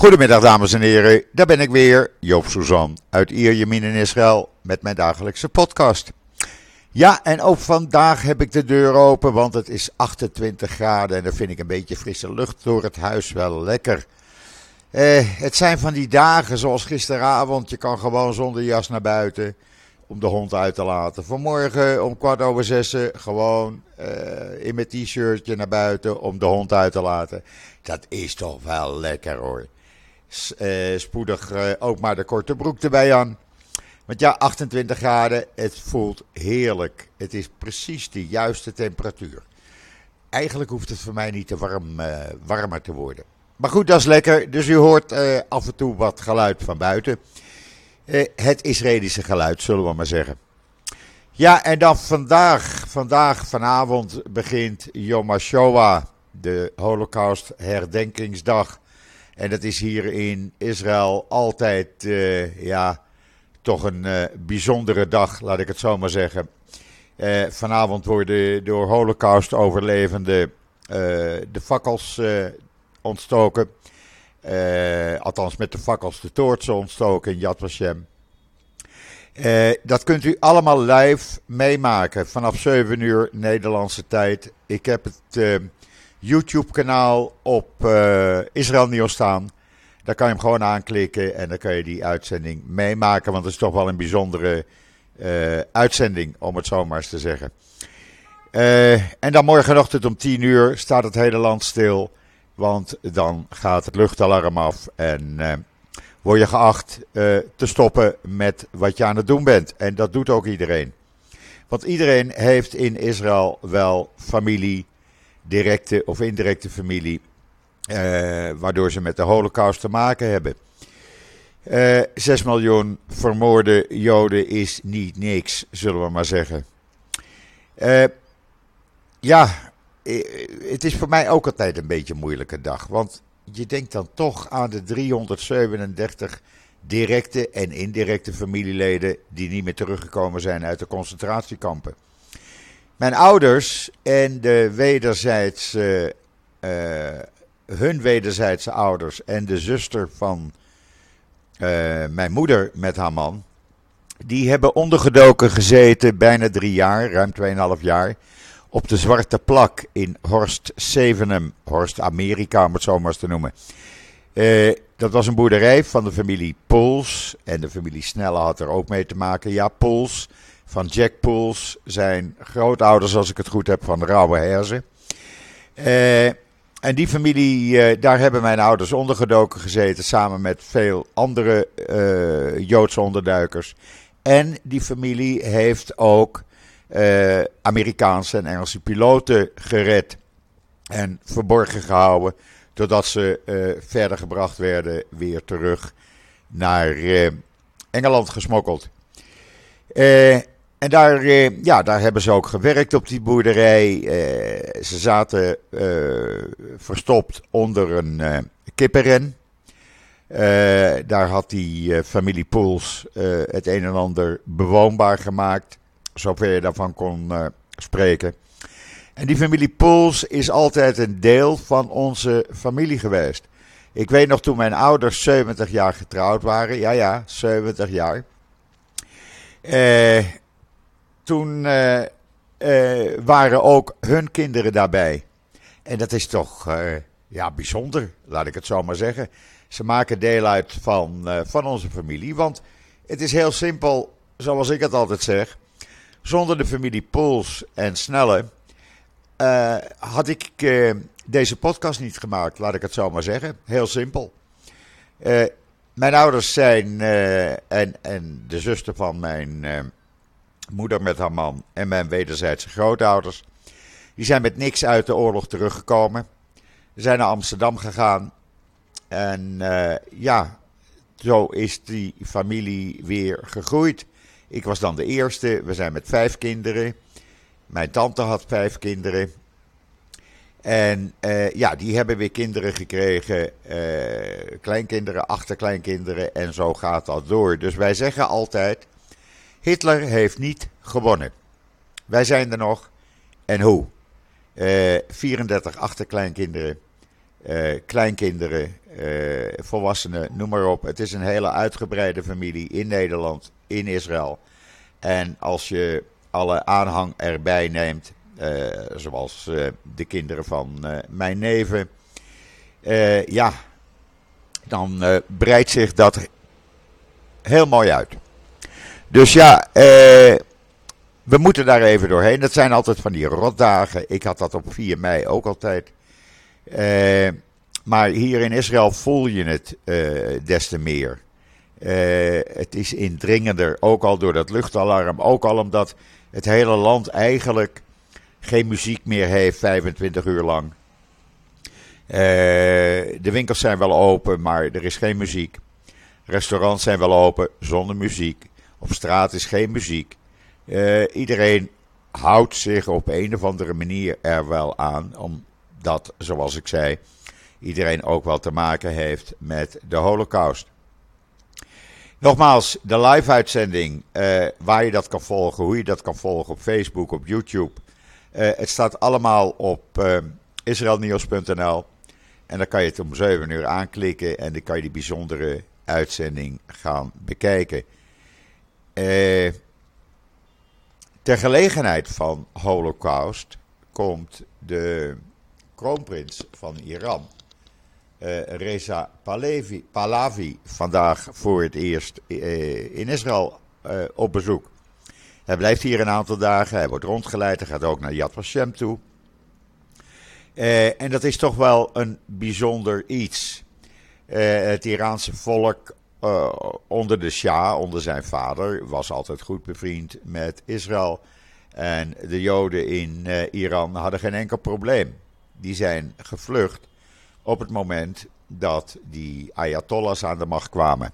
Goedemiddag dames en heren, daar ben ik weer, Joop Suzan uit Ierjemien in Israël met mijn dagelijkse podcast. Ja, en ook vandaag heb ik de deur open, want het is 28 graden en dan vind ik een beetje frisse lucht door het huis wel lekker. Eh, het zijn van die dagen zoals gisteravond, je kan gewoon zonder jas naar buiten om de hond uit te laten. Vanmorgen om kwart over zes gewoon uh, in mijn t-shirtje naar buiten om de hond uit te laten. Dat is toch wel lekker hoor. Uh, spoedig uh, ook maar de korte broek erbij aan. Want ja, 28 graden, het voelt heerlijk. Het is precies de juiste temperatuur. Eigenlijk hoeft het voor mij niet te warm, uh, warmer te worden. Maar goed, dat is lekker. Dus u hoort af en toe wat geluid van buiten. het Israëlische geluid, zullen we maar zeggen. Ja, en dan vandaag, vandaag vanavond begint Yom HaShoah, de Holocaust herdenkingsdag. En dat is hier in Israël altijd, uh, ja, toch een uh, bijzondere dag, laat ik het zo maar zeggen. Uh, vanavond worden door Holocaust-overlevenden de fakkels ontstoken. althans, met de fakkels de toortsen ontstoken in Yad Vashem. dat kunt u allemaal live meemaken vanaf 7 uur Nederlandse tijd. Ik heb het YouTube-kanaal op uh, Israël Nieuws staan. Daar kan je hem gewoon aanklikken en dan kan je die uitzending meemaken. Want het is toch wel een bijzondere uh, uitzending, om het zo maar eens te zeggen. Uh, en dan morgenochtend om 10 uur staat het hele land stil. Want dan gaat het luchtalarm af en word je geacht te stoppen met wat je aan het doen bent. En dat doet ook iedereen. Want iedereen heeft in Israël wel familie, directe of indirecte familie, uh, waardoor ze met de Holocaust te maken hebben. Uh, eh, 6 miljoen vermoorde Joden is niet niks, zullen we maar zeggen. Uh, ja, het is voor mij ook altijd een beetje een moeilijke dag. Want je denkt dan toch aan de 337 directe en indirecte familieleden die niet meer teruggekomen zijn uit de concentratiekampen. Mijn ouders en de wederzijdse, uh, hun wederzijdse ouders en de zuster van uh, mijn moeder met haar man, die hebben ondergedoken gezeten bijna drie jaar, ruim 2,5 jaar, op de Zwarte Plak in Horst Zevenum, Horst Amerika om het zo maar eens te noemen. Dat was een boerderij van de familie Pols en de familie Snelle had er ook mee te maken. Ja, Pols van Jack Pools, zijn grootouders, als ik het goed heb, van de Rauwe Herzen. Uh, en die familie, uh, daar hebben mijn ouders ondergedoken gezeten, samen met veel andere uh, Joodse onderduikers. En die familie heeft ook Amerikaanse en Engelse piloten gered en verborgen gehouden, totdat ze verder gebracht werden, weer terug naar Engeland gesmokkeld. Uh, en daar, eh, ja, daar hebben ze ook gewerkt op die boerderij. Eh, ze zaten eh, verstopt onder een kippenren. daar had die familie Poels het een en ander bewoonbaar gemaakt, zover je daarvan kon spreken. En die familie Poels is altijd een deel van onze familie geweest. Ik weet nog toen mijn ouders 70 jaar getrouwd waren. Ja, ja, 70 jaar. Eh toen uh, uh, waren ook hun kinderen daarbij. En dat is toch uh, ja, bijzonder, laat ik het zo maar zeggen. Ze maken deel uit van, van onze familie. Want het is heel simpel, zoals ik het altijd zeg. Zonder de familie Pools en Snelle had ik deze podcast niet gemaakt, laat ik het zo maar zeggen. Heel simpel. mijn ouders zijn, en, en de zuster van mijn moeder met haar man en mijn wederzijdse grootouders. Die zijn met niks uit de oorlog teruggekomen. Ze zijn naar Amsterdam gegaan. En uh, ja, zo is die familie weer gegroeid. Ik was dan de eerste. We zijn met vijf kinderen. Mijn tante had vijf kinderen. En uh, ja, die hebben weer kinderen gekregen, uh, kleinkinderen, achterkleinkinderen en zo gaat dat door. Dus wij zeggen altijd, Hitler heeft niet gewonnen. Wij zijn er nog. En hoe? Uh, 34 achterkleinkinderen, uh, kleinkinderen, uh, volwassenen, noem maar op. Het is een hele uitgebreide familie in Nederland, in Israël. En als je alle aanhang erbij neemt, zoals de kinderen van mijn neven, ja, dan breidt zich dat heel mooi uit. Dus ja, eh, we moeten daar even doorheen. Dat zijn altijd van die rotdagen. Ik had dat op 4 mei ook altijd. Eh, maar hier in Israël voel je het eh, des te meer. Eh, het is indringender, ook al door dat luchtalarm. Ook al omdat het hele land eigenlijk geen muziek meer heeft 25 uur lang. Eh, de winkels zijn wel open, maar er is geen muziek. Restaurants zijn wel open zonder muziek. Op straat is geen muziek. Uh, iedereen houdt zich op een of andere manier er wel aan, omdat, zoals ik zei, iedereen ook wel te maken heeft met de Holocaust. Nogmaals, de live-uitzending, uh, waar je dat kan volgen, hoe je dat kan volgen op Facebook, op YouTube. Uh, het staat allemaal op israelnieuws.nl. En dan kan je het om 7 uur aanklikken en dan kan je die bijzondere uitzending gaan bekijken. Eh, ter gelegenheid van Holocaust komt de kroonprins van Iran, eh, Reza Pahlavi, vandaag voor het eerst eh, in Israël eh, op bezoek. Hij blijft hier een aantal dagen, hij wordt rondgeleid, hij gaat ook naar Yad Vashem toe. Eh, en dat is toch wel een bijzonder iets. Eh, het Iraanse volk uh, onder de Shah, onder zijn vader, was altijd goed bevriend met Israël. En de Joden in uh, Iran hadden geen enkel probleem. Die zijn gevlucht op het moment dat die Ayatollahs aan de macht kwamen.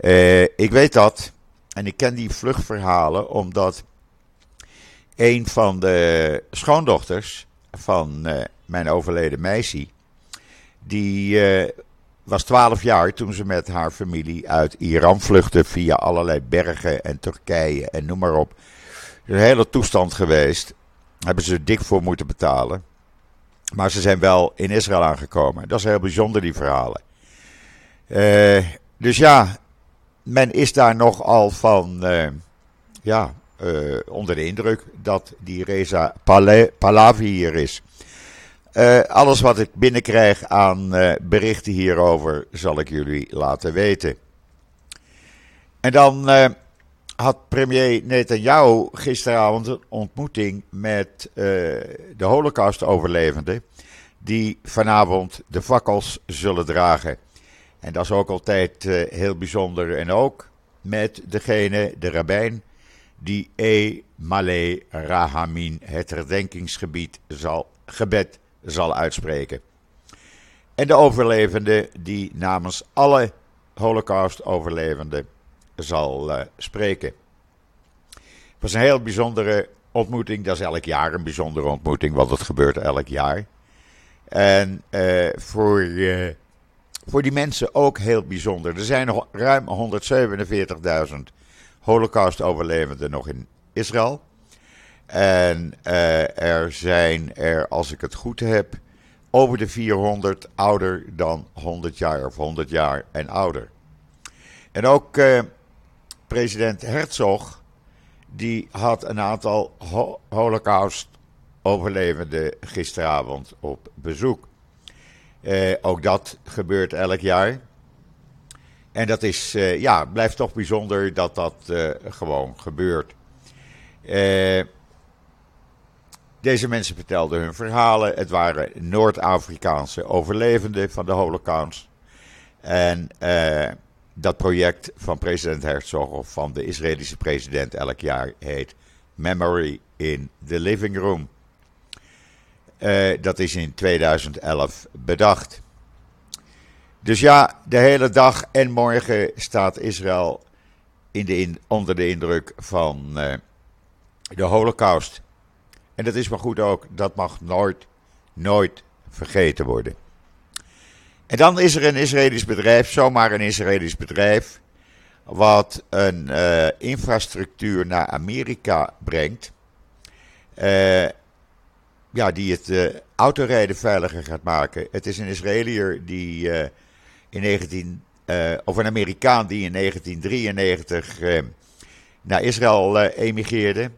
Uh, ik weet dat en ik ken die vluchtverhalen omdat een van de schoondochters van mijn overleden meisje, die was 12 jaar toen ze met haar familie uit Iran vluchtte via allerlei bergen en Turkije en noem maar op. Een hele toestand geweest. Hebben ze dik voor moeten betalen. Maar ze zijn wel in Israël aangekomen. Dat is heel bijzonder, die verhalen. Uh, dus ja, men is daar nogal van, uh, ja, uh, onder de indruk dat die Reza Pahlavi hier is. Uh, alles wat ik binnenkrijg aan uh, berichten hierover zal ik jullie laten weten. En dan uh, had premier Netanyahu gisteravond een ontmoeting met de Holocaust-overlevenden. Die vanavond de fakkels zullen dragen. En dat is ook altijd heel bijzonder. En ook met degene, de rabbijn, die E. Malé Rahamin, het herdenkingsgebied, zal gebed zal uitspreken. En de overlevende die namens alle Holocaust-overlevenden zal uh, spreken. Het was een heel bijzondere ontmoeting. Dat is elk jaar een bijzondere ontmoeting, want het gebeurt elk jaar. En uh, voor, uh, voor die mensen ook heel bijzonder. Er zijn ruim 147.000 Holocaust-overlevenden nog in Israël. En uh, er zijn er, als ik het goed heb, over de 400 ouder dan 100 jaar of 100 jaar en ouder. En ook uh, president Herzog, die had een aantal ho Holocaust-overlevenden gisteravond op bezoek. Uh, ook dat gebeurt elk jaar. En dat is, ja, blijft toch bijzonder dat dat gewoon gebeurt. Eh deze mensen vertelden hun verhalen. Het waren Noord-Afrikaanse overlevenden van de Holocaust. En uh, dat project van president Herzog of van de Israëlische president elk jaar heet Memory in the Living Room. Uh, dat is in 2011 bedacht. Dus ja, de hele dag en morgen staat Israël in de onder de indruk van uh, de Holocaust. En dat is maar goed ook, dat mag nooit, nooit vergeten worden. En dan is er een Israëlisch bedrijf, zomaar een Israëlisch bedrijf, wat een uh, infrastructuur naar Amerika brengt. Uh, ja, die het uh, autorijden veiliger gaat maken. Het is een Israëliër die in 19, of een Amerikaan die in 1993 naar Israël emigreerde.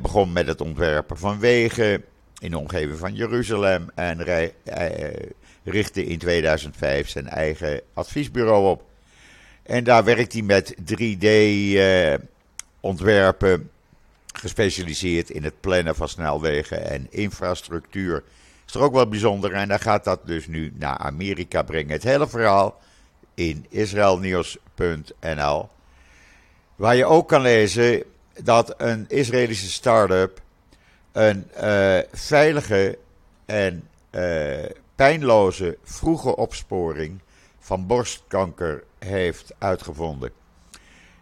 Begon met het ontwerpen van wegen in de omgeving van Jeruzalem en richtte in 2005 zijn eigen adviesbureau op. En daar werkt hij met 3D-ontwerpen, gespecialiseerd in het plannen van snelwegen en infrastructuur. Is er ook wel bijzonder en hij gaat dat dus nu naar Amerika brengen. Het hele verhaal in israelnieuws.nl. Waar je ook kan lezen dat een Israëlische start-up een uh, veilige en uh, pijnloze vroege opsporing van borstkanker heeft uitgevonden.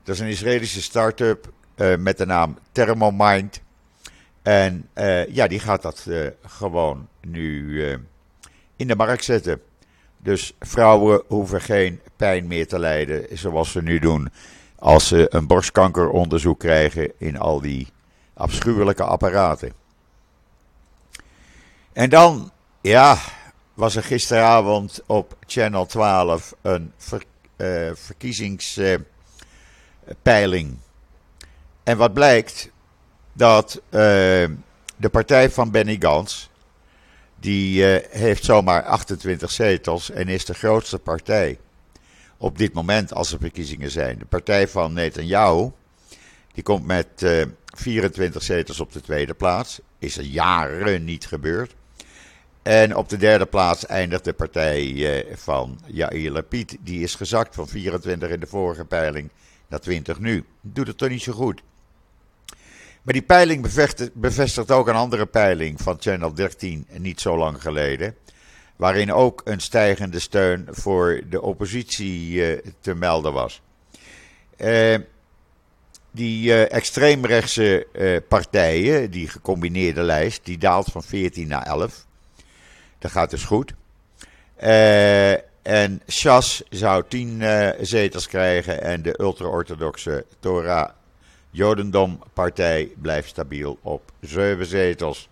Dat is een Israëlische start-up uh, met de naam Thermomind. En ja, die gaat dat gewoon nu in de markt zetten. Dus vrouwen hoeven geen pijn meer te lijden zoals ze nu doen als ze een borstkankeronderzoek krijgen in al die afschuwelijke apparaten. En dan, ja, was er gisteravond op Channel 12 een ver, uh, verkiezingspeiling. en wat blijkt? Dat uh, de partij van Benny Gans, die uh, heeft zomaar 28 zetels en is de grootste partij op dit moment als er verkiezingen zijn. De partij van Netanyahu, die komt met 24 zetels op de tweede plaats. Is er jaren niet gebeurd. En op de derde plaats eindigt de partij eh, van Yair Lapid. Die is gezakt van 24 in de vorige peiling naar 20 nu. Doet het toch niet zo goed. Maar die peiling bevestigt, ook een andere peiling van Channel 13 niet zo lang geleden. Waarin ook een stijgende steun voor de oppositie eh, te melden was. Uh, die extreemrechtse partijen, die gecombineerde lijst, die daalt van 14 naar 11. Dat gaat dus goed. En Shas zou tien uh, zetels krijgen en de ultra-orthodoxe Torah Jodendom partij blijft stabiel op zeven zetels.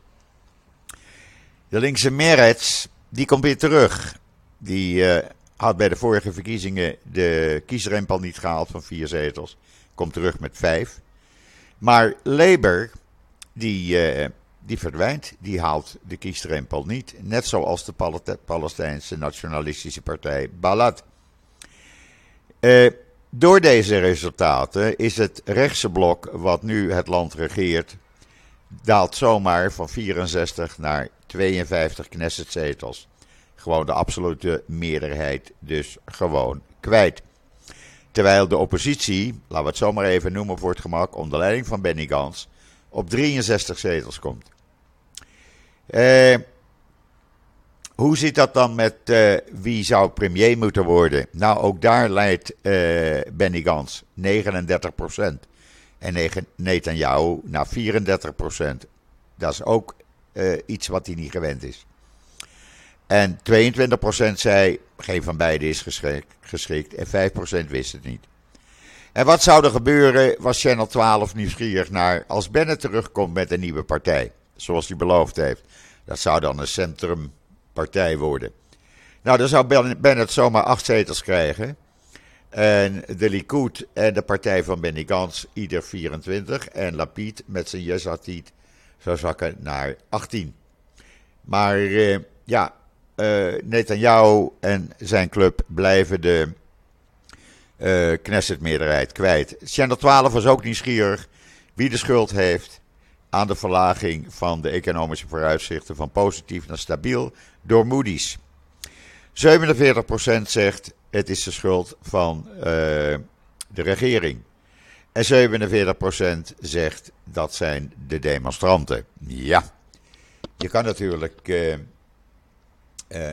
De linkse Meretz, die komt weer terug. Die uh, had bij de vorige verkiezingen de kiesrempel niet gehaald van vier zetels. Komt terug met vijf. Maar Labour, die die verdwijnt. Die haalt de kiesdrempel niet. Net zoals de Palestijnse nationalistische partij Balad. Uh, door deze resultaten is het rechtse blok wat nu het land regeert, daalt zomaar van 64 naar 52 Knessetzetels. Gewoon de absolute meerderheid dus gewoon kwijt. Terwijl de oppositie, laten we het zomaar even noemen voor het gemak, onder leiding van Benny Gans, op 63 zetels komt. Uh, hoe zit dat dan met uh, wie zou premier moeten worden? Nou, ook daar leidt uh, Benny Gans 39% En Netanyahu naar 34% Dat is ook iets wat hij niet gewend is. En 22% zei, geen van beide is geschikt, en 5% wist het niet. En wat zou er gebeuren, was Channel 12 nieuwsgierig naar als Bennett terugkomt met een nieuwe partij. Zoals hij beloofd heeft. Dat zou dan een centrumpartij worden. Nou, dan zou Bennett zomaar acht zetels krijgen. En de Likud en de partij van Benny Gantz ieder 24. En Lapid met zijn Yezatit zou zakken naar 18. Maar uh, ja, uh, Netanyahu en zijn club blijven de uh, Knesset-meerderheid kwijt. Channel 12 was ook nieuwsgierig wie de schuld heeft aan de verlaging van de economische vooruitzichten van positief naar stabiel door Moody's. 47% zegt het is de schuld van de regering. En 47% zegt dat zijn de demonstranten. Ja, je kan natuurlijk uh, uh,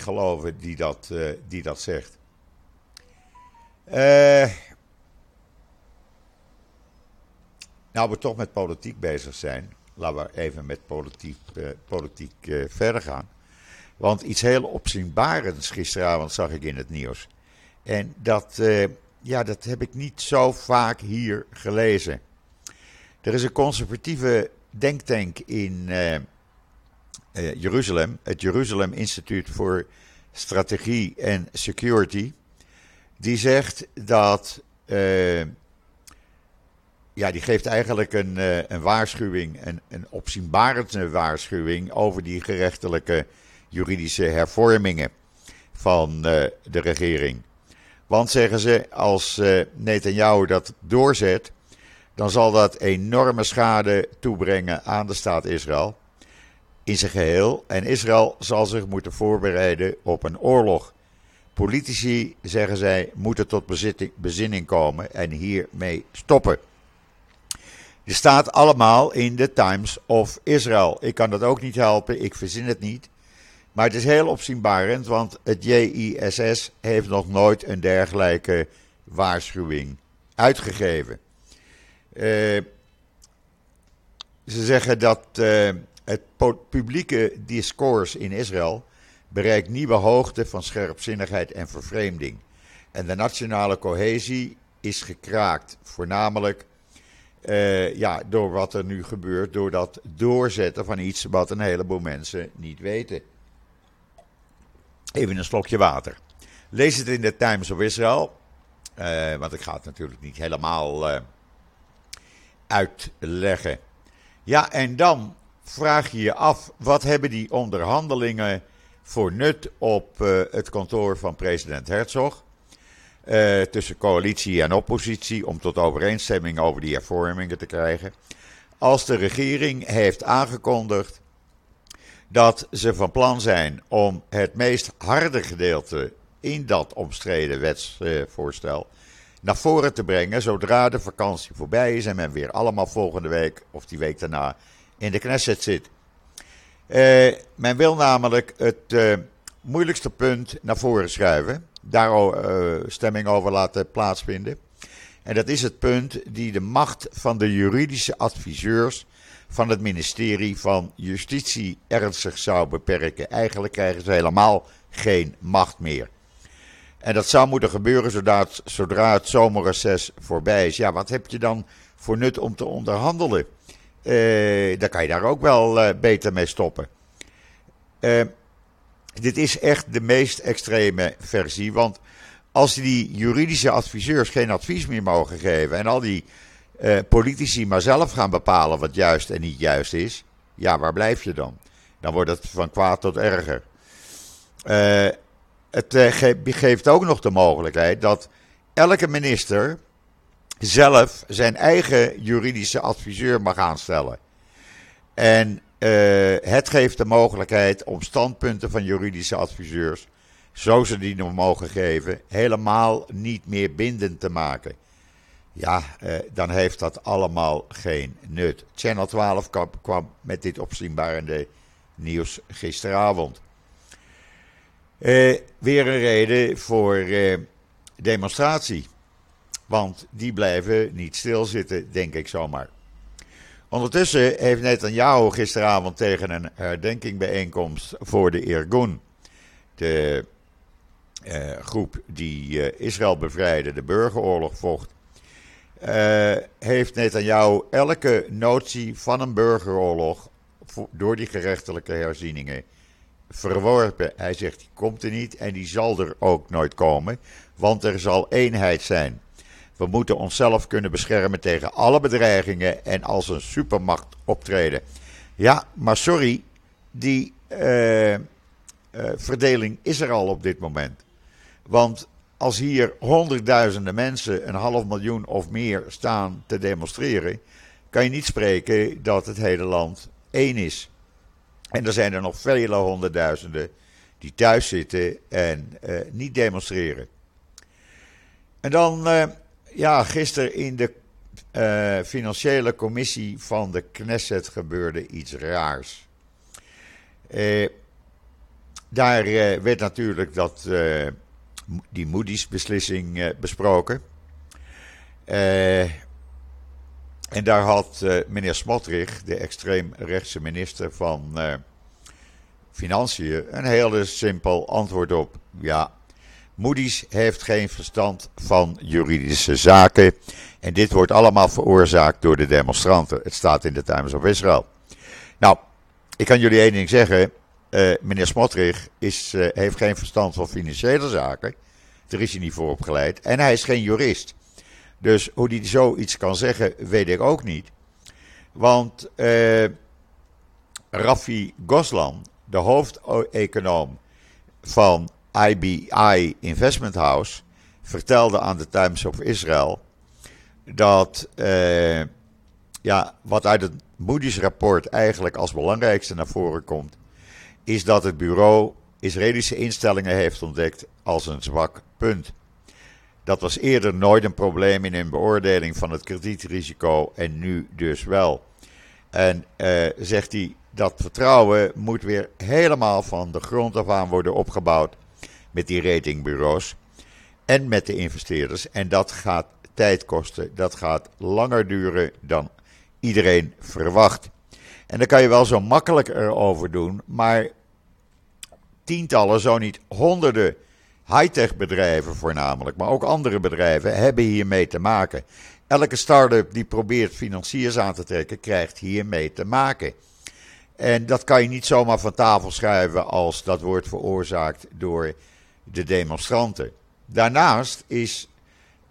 geloven die dat, uh, die dat zegt. Eh Nou, we toch met politiek bezig zijn, laten we even met politiek, politiek verder gaan. Want iets heel opzienbarends gisteravond zag ik in het nieuws. En dat, ja, dat heb ik niet zo vaak hier gelezen. Er is een conservatieve denktank in Jeruzalem, het Jeruzalem Instituut voor strategie en security. Die zegt dat. Uh, ja, die geeft eigenlijk een, een waarschuwing, een, een opzienbarende waarschuwing over die gerechtelijke juridische hervormingen van de regering. Want zeggen ze, als uh, Netanyahu dat doorzet, dan zal dat enorme schade toebrengen aan de staat Israël in zijn geheel. En Israël zal zich moeten voorbereiden op een oorlog. Politici, zeggen zij, moeten tot bezinning komen en hiermee stoppen. Je staat allemaal in de Times of Israel. Ik kan dat ook niet helpen, ik verzin het niet. Maar het is heel opzienbarend, want het JISS heeft nog nooit een dergelijke waarschuwing uitgegeven. Uh, ze zeggen dat uh, het publieke discours in Israël bereikt nieuwe hoogte van scherpzinnigheid en vervreemding. En de nationale cohesie is gekraakt, voornamelijk uh, ja, door wat er nu gebeurt, door dat doorzetten van iets wat een heleboel mensen niet weten. Even een slokje water. Lees het in de Times of Israel, uh, want ik ga het natuurlijk niet helemaal uh, uitleggen. Ja, en dan vraag je je af, wat hebben die onderhandelingen voor nut op uh, het kantoor van president Herzog? Tussen coalitie en oppositie om tot overeenstemming over die hervormingen te krijgen. Als de regering heeft aangekondigd dat ze van plan zijn om het meest harde gedeelte in dat omstreden wetsvoorstel naar voren te brengen zodra de vakantie voorbij is en men weer allemaal volgende week of die week daarna in de Knesset zit. Uh, men wil namelijk het uh, moeilijkste punt naar voren schuiven, daar uh, stemming over laten plaatsvinden. En dat is het punt die de macht van de juridische adviseurs van het ministerie van Justitie ernstig zou beperken. Eigenlijk krijgen ze helemaal geen macht meer. En dat zou moeten gebeuren zodra het, zodra het zomerreces voorbij is. Ja, wat heb je dan voor nut om te onderhandelen? Uh, dan kan je daar ook wel uh, beter mee stoppen. Uh, dit is echt de meest extreme versie. Want als die juridische adviseurs geen advies meer mogen geven en al die politici maar zelf gaan bepalen wat juist en niet juist is, ja, waar blijf je dan? Dan wordt het van kwaad tot erger. het geeft ook nog de mogelijkheid dat elke minister zelf zijn eigen juridische adviseur mag aanstellen. En het geeft de mogelijkheid om standpunten van juridische adviseurs, zo ze die nog mogen geven, helemaal niet meer bindend te maken. Ja, uh, dan heeft dat allemaal geen nut. Channel 12 kwam, kwam met dit opzienbarende nieuws gisteravond. Uh, weer een reden voor demonstratie. Want die blijven niet stilzitten, denk ik zomaar. Ondertussen heeft Netanyahu gisteravond tegen een herdenkingbijeenkomst voor de Irgun, de uh, groep die uh, Israël bevrijdde, de burgeroorlog vocht, uh, heeft Netanyahu elke notie van een burgeroorlog door die gerechtelijke herzieningen verworpen. Hij zegt, die komt er niet en die zal er ook nooit komen, want er zal eenheid zijn. We moeten onszelf kunnen beschermen tegen alle bedreigingen en als een supermacht optreden. Ja, maar sorry, die uh, verdeling is er al op dit moment. Want als hier honderdduizenden mensen, een half miljoen of meer staan te demonstreren, kan je niet spreken dat het hele land één is. En er zijn er nog vele honderdduizenden die thuis zitten en uh, niet demonstreren. En dan ja, gisteren in de uh, financiële commissie van de Knesset gebeurde iets raars. Daar werd natuurlijk dat, die Moody's beslissing besproken. en daar had meneer Smotrich, de extreemrechtse minister van Financiën, een heel simpel antwoord op. Ja, Moody's heeft geen verstand van juridische zaken. En dit wordt allemaal veroorzaakt door de demonstranten. Het staat in de Times of Israel. Nou, ik kan jullie één ding zeggen. Uh, meneer Smotrich is, uh, heeft geen verstand van financiële zaken. Daar is hij niet voor opgeleid. En hij is geen jurist. Dus hoe hij zoiets kan zeggen, weet ik ook niet. Want uh, Rafi Goslan, de hoofdeconoom van IBI Investment House, vertelde aan de Times of Israel dat ja, wat uit het Moody's rapport eigenlijk als belangrijkste naar voren komt, is dat het bureau Israëlische instellingen heeft ontdekt als een zwak punt. Dat was eerder nooit een probleem in een beoordeling van het kredietrisico en nu dus wel. En uh, zegt hij dat vertrouwen moet weer helemaal van de grond af aan worden opgebouwd met die ratingbureaus en met de investeerders. En dat gaat tijd kosten, dat gaat langer duren dan iedereen verwacht. En daar kan je wel zo makkelijk erover doen, maar tientallen, zo niet honderden high-tech bedrijven voornamelijk, maar ook andere bedrijven hebben hiermee te maken. Elke start-up die probeert financiers aan te trekken, krijgt hiermee te maken. En dat kan je niet zomaar van tafel schuiven als dat wordt veroorzaakt door de demonstranten. Daarnaast is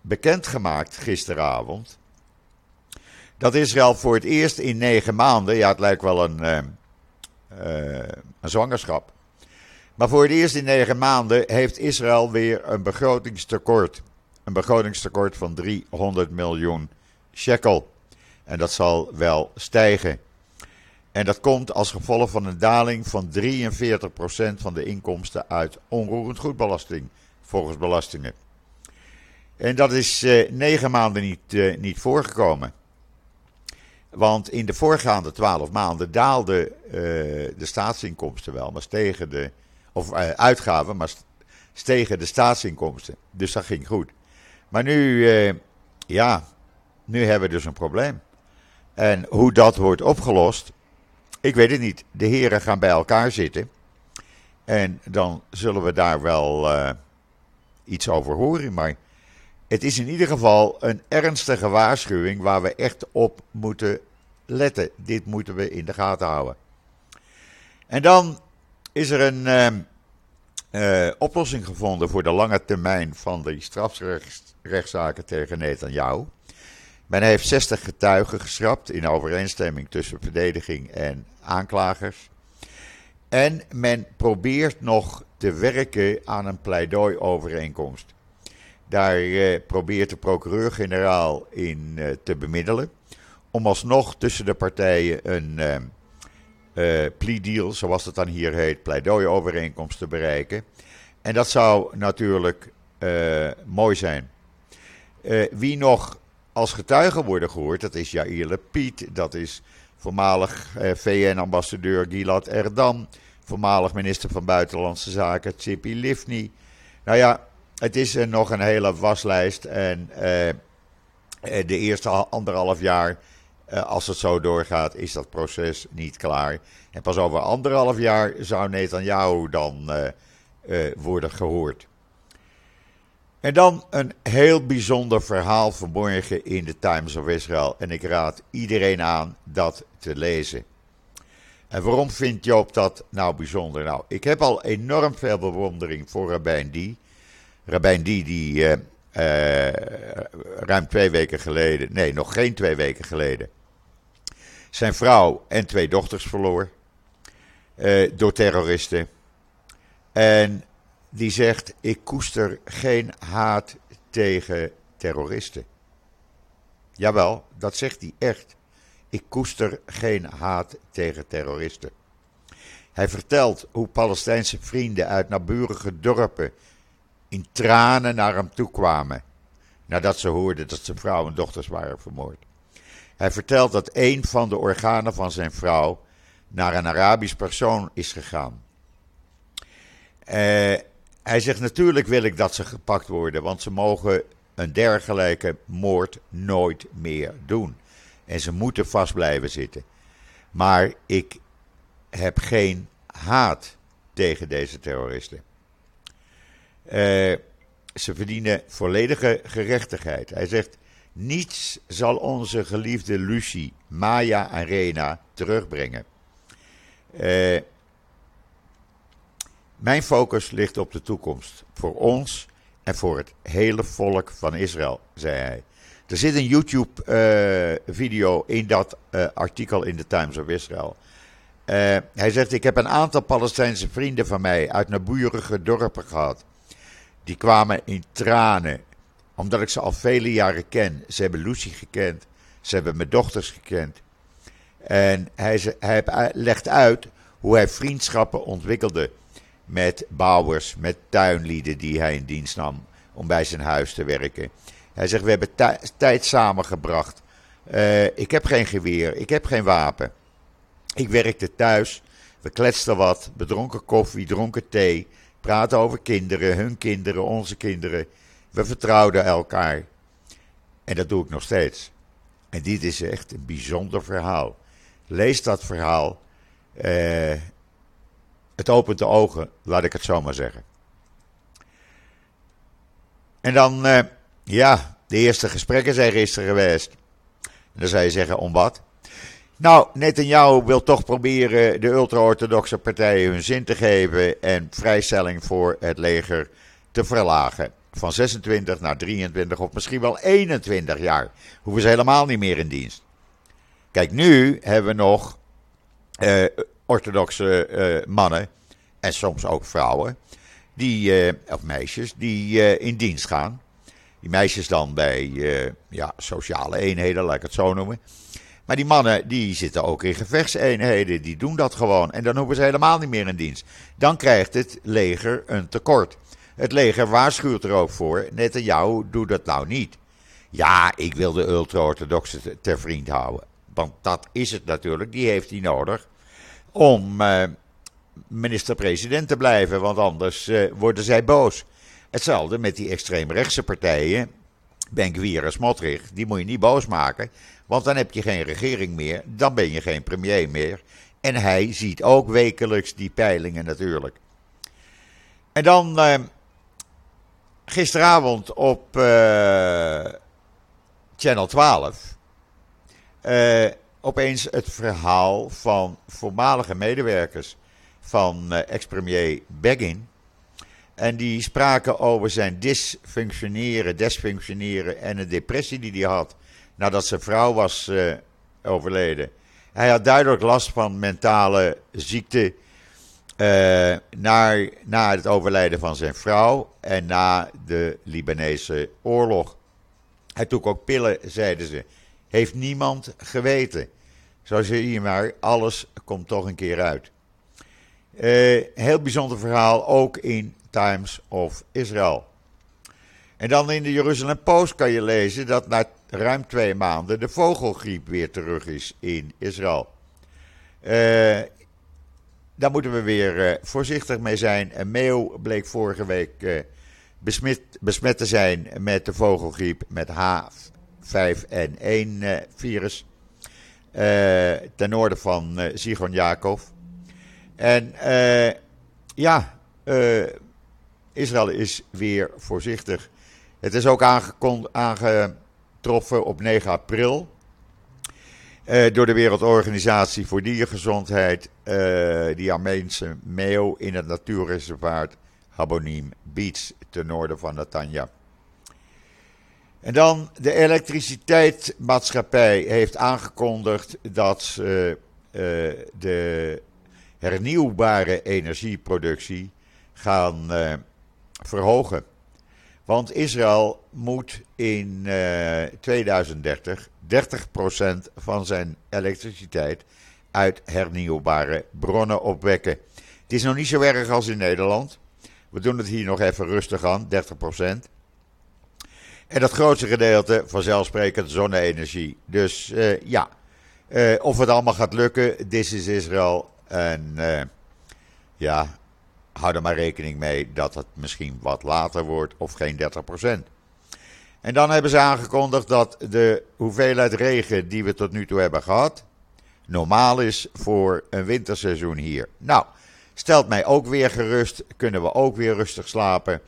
bekendgemaakt gisteravond dat Israël voor het eerst in negen maanden, ja het lijkt wel een, uh, uh, een zwangerschap, maar voor het eerst in negen maanden heeft Israël weer een begrotingstekort. Een begrotingstekort van 300 miljoen shekel. En dat zal wel stijgen. En dat komt als gevolg van een daling van 43% van de inkomsten uit onroerend goedbelasting, volgens belastingen. En dat is eh, negen maanden niet, eh, niet voorgekomen. Want in de voorgaande twaalf maanden daalden uh, de staatsinkomsten wel, maar stegen de of uh, uitgaven, maar stegen de staatsinkomsten. Dus dat ging goed. Maar nu, uh, ja, nu hebben we dus een probleem. En hoe dat wordt opgelost, ik weet het niet. De heren gaan bij elkaar zitten. En dan zullen we daar wel uh, iets over horen. Maar het is in ieder geval een ernstige waarschuwing waar we echt op moeten letten. Dit moeten we in de gaten houden. En dan is er een uh, oplossing gevonden voor de lange termijn van de strafrechtszaken tegen Netanyahu. Men heeft 60 getuigen geschrapt in overeenstemming tussen verdediging en aanklagers. En men probeert nog te werken aan een pleidooiovereenkomst. Daar uh, probeert de procureur-generaal in uh, te bemiddelen. Om alsnog tussen de partijen een uh, plea deal, zoals het dan hier heet, pleidooiovereenkomst te bereiken. En dat zou natuurlijk uh, mooi zijn. Uh, wie nog als getuige worden gehoord, dat is Jair Lapid, dat is voormalig VN-ambassadeur Gilad Erdan, voormalig minister van Buitenlandse Zaken Tzipi Livni. Nou ja, het is nog een hele waslijst en de eerste anderhalf jaar uh, als het zo doorgaat, is dat proces niet klaar. En pas over anderhalf jaar zou Netanyahu dan uh, uh, worden gehoord. En dan een heel bijzonder verhaal verborgen in de Times of Israel. En ik raad iedereen aan dat te lezen. En waarom vindt Joop dat nou bijzonder? Nou, ik heb al enorm veel bewondering voor Rabijn Die. Rabijn Die, die ruim twee weken geleden, nee, nog geen twee weken geleden, zijn vrouw en twee dochters verloor uh, door terroristen. En die zegt: Ik koester geen haat tegen terroristen. Jawel, dat zegt hij echt. Ik koester geen haat tegen terroristen. Hij vertelt hoe Palestijnse vrienden uit naburige dorpen in tranen naar hem toe kwamen. Nadat ze hoorden dat zijn vrouw en dochters waren vermoord. Hij vertelt dat een van de organen van zijn vrouw naar een Arabisch persoon is gegaan. Uh, hij zegt natuurlijk wil ik dat ze gepakt worden, want ze mogen een dergelijke moord nooit meer doen. En ze moeten vast blijven zitten. Maar ik heb geen haat tegen deze terroristen. Uh, ze verdienen volledige gerechtigheid. Hij zegt: niets zal onze geliefde Lucie, Maya Arena terugbrengen. Uh, Mijn focus ligt op de toekomst. Voor ons en voor het hele volk van Israël, zei hij. Er zit een YouTube-video in dat artikel in de Times of Israel. hij zegt: Ik heb een aantal Palestijnse vrienden van mij uit naburige dorpen gehad. Die kwamen in tranen, omdat ik ze al vele jaren ken. Ze hebben Lucy gekend, ze hebben mijn dochters gekend. En hij, hij legt uit hoe hij vriendschappen ontwikkelde met bouwers, met tuinlieden die hij in dienst nam om bij zijn huis te werken. Hij zegt: We hebben tijd samengebracht. Uh, ik heb geen geweer, ik heb geen wapen. Ik werkte thuis, we kletsten wat, bedronken koffie, dronken thee, praten over kinderen, hun kinderen, onze kinderen. We vertrouwden elkaar. En dat doe ik nog steeds. En dit is echt een bijzonder verhaal. Lees dat verhaal. Uh, het opent de ogen, laat ik het zo maar zeggen. En dan, uh, ja, de eerste gesprekken zijn gisteren geweest. En dan zou je zeggen, om wat? Nou, Netanyahu wil toch proberen de ultra-orthodoxe partijen hun zin te geven en vrijstelling voor het leger te verlagen. Van 26 naar 23 of misschien wel 21 jaar. Hoeven ze helemaal niet meer in dienst. Kijk, nu hebben we nog uh, orthodoxe uh, mannen en soms ook vrouwen, die, uh, of meisjes, die in dienst gaan. Die meisjes dan bij ja, sociale eenheden, laat ik het zo noemen. Maar die mannen die zitten ook in gevechtseenheden, die doen dat gewoon. En dan hoeven ze helemaal niet meer in dienst. Dan krijgt het leger een tekort. Het leger waarschuwt er ook voor. Net aan jou, doe dat nou niet. Ja, ik wil de ultra-orthodoxe ter vriend houden. Want dat is het natuurlijk, die heeft hij nodig. Om eh, minister-president te blijven, want anders eh, worden zij boos. Hetzelfde met die extreemrechtse partijen. Benkwier en Smotrich, die moet je niet boos maken. Want dan heb je geen regering meer, dan ben je geen premier meer. En hij ziet ook wekelijks die peilingen natuurlijk. En dan uh, gisteravond op uh, Channel 12. Uh, eh, opeens het verhaal van voormalige medewerkers van ex-premier Begin. En die spraken over zijn dysfunctioneren, desfunctioneren en een depressie die hij had nadat zijn vrouw was uh, overleden. Hij had duidelijk last van mentale ziekte uh, na, na het overlijden van zijn vrouw en na de Libanese oorlog. Hij took ook pillen, zeiden ze. Heeft niemand geweten. Zo zie je maar, alles komt toch een keer uit. Uh, heel bijzonder verhaal, ook in Times of Israel. En dan in de Jeruzalem Post kan je lezen dat na ruim twee maanden de vogelgriep weer terug is in Israël. Uh, daar moeten we weer uh, voorzichtig mee zijn. Een meeuw bleek vorige week uh, besmet, besmet, te zijn met de vogelgriep met H5N1 virus. ten noorden van Sigon Jacob. En ja, Israël is weer voorzichtig. Het is ook aangetroffen op 9 april. Uh, door de Wereldorganisatie voor Diergezondheid. Uh, die Armeense meeuw in het natuurreservaat Habonim Beach ten noorden van Netanya. En dan de elektriciteitsmaatschappij heeft aangekondigd dat ze uh, de hernieuwbare energieproductie gaan verhogen. Want Israël moet in uh, 2030 30% van zijn elektriciteit uit hernieuwbare bronnen opwekken. Het is nog niet zo erg als in Nederland. We doen het hier nog even rustig aan, 30%. En dat grootste gedeelte, vanzelfsprekend, zonne-energie. Dus uh, ja, uh, of het allemaal gaat lukken, this is Israël. En ja, hou er maar rekening mee dat het misschien wat later wordt of geen 30%. En dan hebben ze aangekondigd dat de hoeveelheid regen die we tot nu toe hebben gehad, normaal is voor een winterseizoen hier. Nou, stelt mij ook weer gerust, kunnen we ook weer rustig slapen,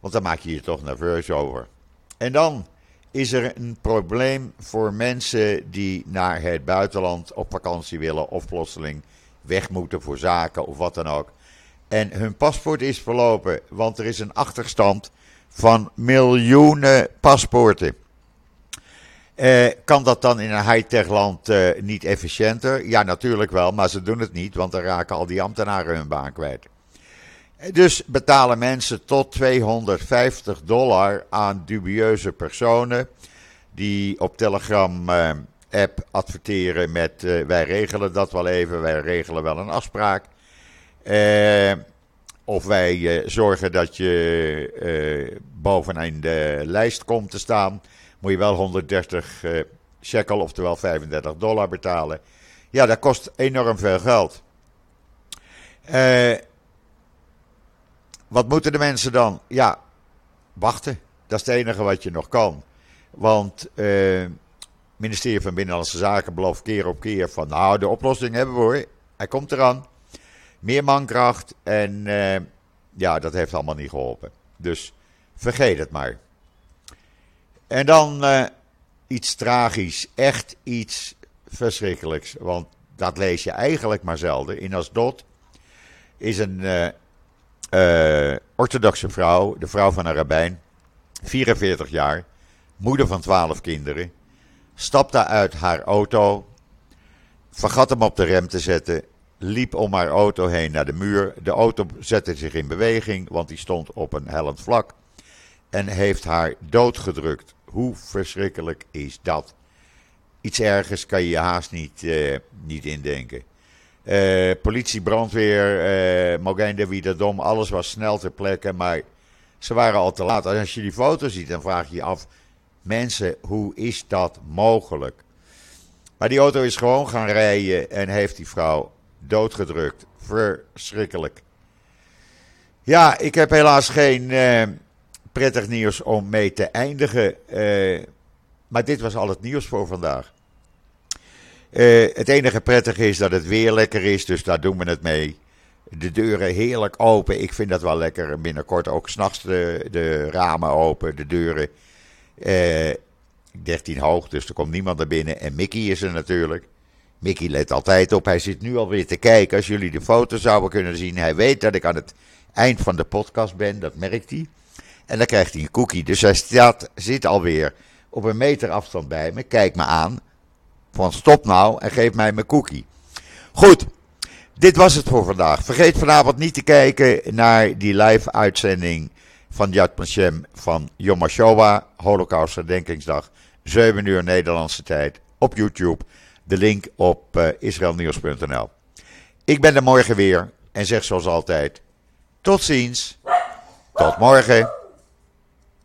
want dan maak je je toch nerveus over. En dan is er een probleem voor mensen die naar het buitenland op vakantie willen of plotseling weg moeten voor zaken of wat dan ook. En hun paspoort is verlopen, want er is een achterstand van miljoenen paspoorten. Eh, kan dat dan in een high-tech land eh, niet efficiënter? Ja, natuurlijk wel, maar ze doen het niet, want dan raken al die ambtenaren hun baan kwijt. Dus betalen mensen tot 250 dollar aan dubieuze personen die op Telegram-app eh, adverteren met eh, wij regelen dat wel even, wij regelen wel een afspraak. Eh, of wij zorgen dat je bovenaan de lijst komt te staan moet je wel 130 uh, shekel, oftewel 35 dollar betalen. Ja, dat kost enorm veel geld. Wat moeten de mensen dan? Ja, wachten. Dat is het enige wat je nog kan. Want het ministerie van Binnenlandse Zaken belooft keer op keer van... nou, de oplossing hebben we hoor. Hij komt eraan. Meer mankracht. En uh, ja, dat heeft allemaal niet geholpen. Dus vergeet het maar. En dan uh, iets tragisch, echt iets verschrikkelijks. Want dat lees je eigenlijk maar zelden. In Asdod is een uh, orthodoxe vrouw, de vrouw van een rabbijn, 44 jaar, moeder van 12 kinderen, stapte uit haar auto, vergat hem op de rem te zetten, liep om haar auto heen naar de muur. De auto zette zich in beweging, want die stond op een hellend vlak en heeft haar doodgedrukt. Hoe verschrikkelijk is dat? Iets ergers kan je je haast niet, uh, niet indenken. Uh, politie, brandweer, uh, Mogain de Wiederdom, alles was snel ter plekke, maar ze waren al te laat. als je die foto ziet, dan vraag je je af, mensen, hoe is dat mogelijk? Maar die auto is gewoon gaan rijden en heeft die vrouw doodgedrukt. Verschrikkelijk. Ja, ik heb helaas geen prettig nieuws om mee te eindigen. Eh, maar dit was al het nieuws voor vandaag. Uh, het enige prettige is dat het weer lekker is, dus daar doen we het mee. De deuren heerlijk open. Ik vind dat wel lekker. Binnenkort ook s'nachts de, de ramen open, de deuren. Uh, eh, 13 hoog, dus er komt niemand naar binnen. En Mickey is er natuurlijk. Mickey let altijd op. Hij zit nu alweer te kijken. Als jullie de foto zouden kunnen zien. Hij weet dat ik aan het eind van de podcast ben. Dat merkt hij. En dan krijgt hij een cookie. Dus hij staat, zit alweer op een meter afstand bij me. Kijkt me aan. Van stop nou en geef mij mijn cookie. Goed. Dit was het voor vandaag. Vergeet vanavond niet te kijken naar die live uitzending van Yad Vashem van Yom HaShoah, Holocaust Herdenkingsdag, 7 uur Nederlandse tijd op YouTube. De link op uh, israelnieuws.nl. Ik ben er morgen weer en zeg zoals altijd: tot ziens, tot morgen.